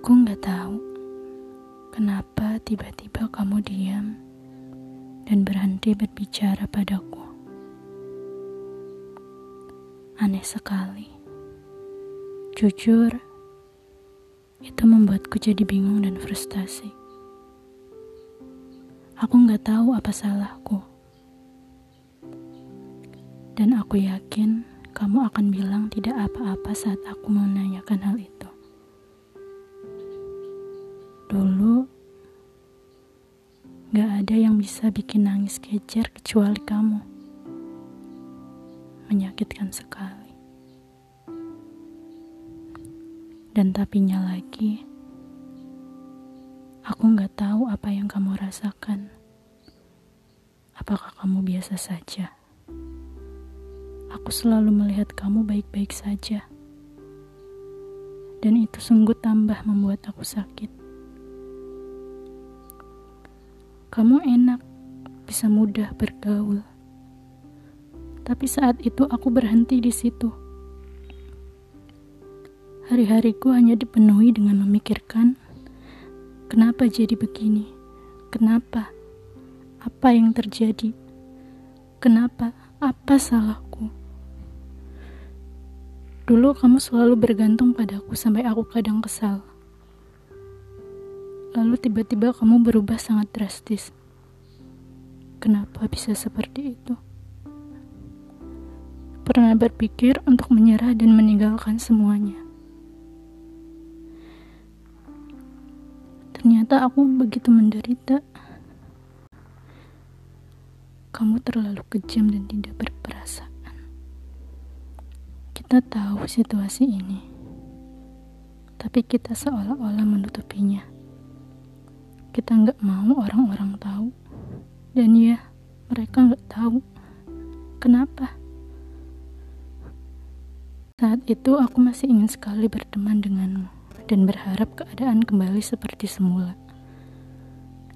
Aku nggak tahu kenapa tiba-tiba kamu diam dan berhenti berbicara padaku. Aneh sekali. Jujur, itu membuatku jadi bingung dan frustasi. Aku nggak tahu apa salahku. Dan aku yakin kamu akan bilang tidak apa-apa saat aku menanyakan hal itu. Ada yang bisa bikin nangis kejar kecuali kamu. Menyakitkan sekali. Dan tapinya lagi, aku gak tahu apa yang kamu rasakan. Apakah kamu biasa saja? Aku selalu melihat kamu baik-baik saja. Dan itu sungguh tambah membuat aku sakit. Kamu enak, bisa mudah bergaul. Tapi saat itu aku berhenti di situ. Hari-hariku hanya dipenuhi dengan memikirkan, kenapa jadi begini? Kenapa? Apa yang terjadi? Kenapa? Apa salahku? Dulu kamu selalu bergantung padaku sampai aku kadang kesal. Lalu tiba-tiba kamu berubah sangat drastis. Kenapa bisa seperti itu? Pernah berpikir untuk menyerah dan meninggalkan semuanya. Ternyata aku begitu menderita. Kamu terlalu kejam dan tidak berperasaan. Kita tahu situasi ini, tapi kita seolah-olah menutupinya kita nggak mau orang-orang tahu. Dan ya mereka nggak tahu. Kenapa? Saat itu aku masih ingin sekali berteman denganmu dan berharap keadaan kembali seperti semula.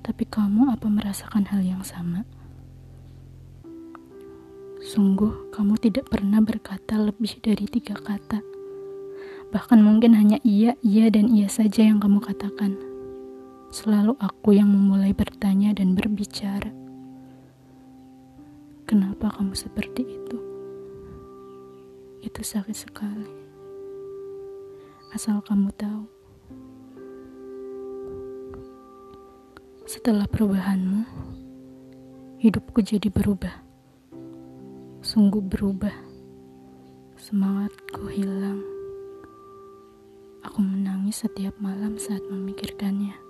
Tapi kamu apa merasakan hal yang sama? Sungguh kamu tidak pernah berkata lebih dari tiga kata. Bahkan mungkin hanya iya, iya, dan iya saja yang kamu katakan. Selalu aku yang memulai bertanya dan berbicara. Kenapa kamu seperti itu? Itu sakit sekali. Asal kamu tahu. Setelah perubahanmu, hidupku jadi berubah. Sungguh berubah. Semangatku hilang. Aku menangis setiap malam saat memikirkannya.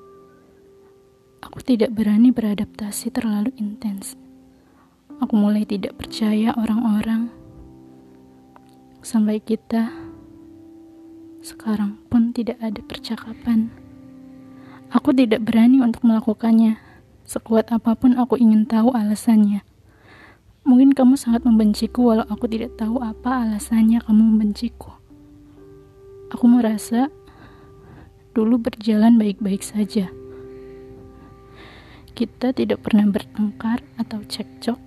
Tidak berani beradaptasi terlalu intens. Aku mulai tidak percaya orang-orang. Sampai kita sekarang pun tidak ada percakapan. Aku tidak berani untuk melakukannya. Sekuat apa pun aku ingin tahu alasannya. Mungkin kamu sangat membenciku walau aku tidak tahu apa alasannya kamu membenciku. Aku merasa dulu berjalan baik-baik saja. Kita tidak pernah bertengkar atau cekcok.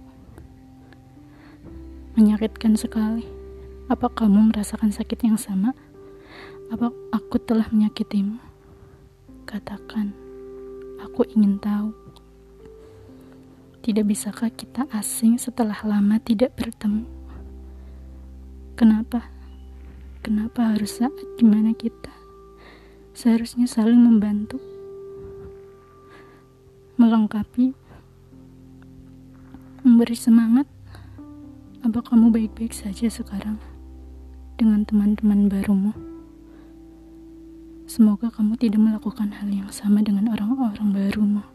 Menyakitkan sekali. Apa kamu merasakan sakit yang sama? Apa aku telah menyakitimu? Katakan, aku ingin tahu. Tidak bisakah kita asing setelah lama tidak bertemu? Kenapa? Kenapa harus saat di mana kita seharusnya saling membantu? Melengkapi, memberi semangat. Apa kamu baik-baik saja sekarang dengan teman-teman barumu? Semoga kamu tidak melakukan hal yang sama dengan orang-orang barumu.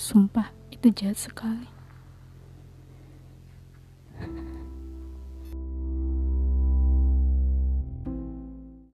Sumpah, itu jahat sekali.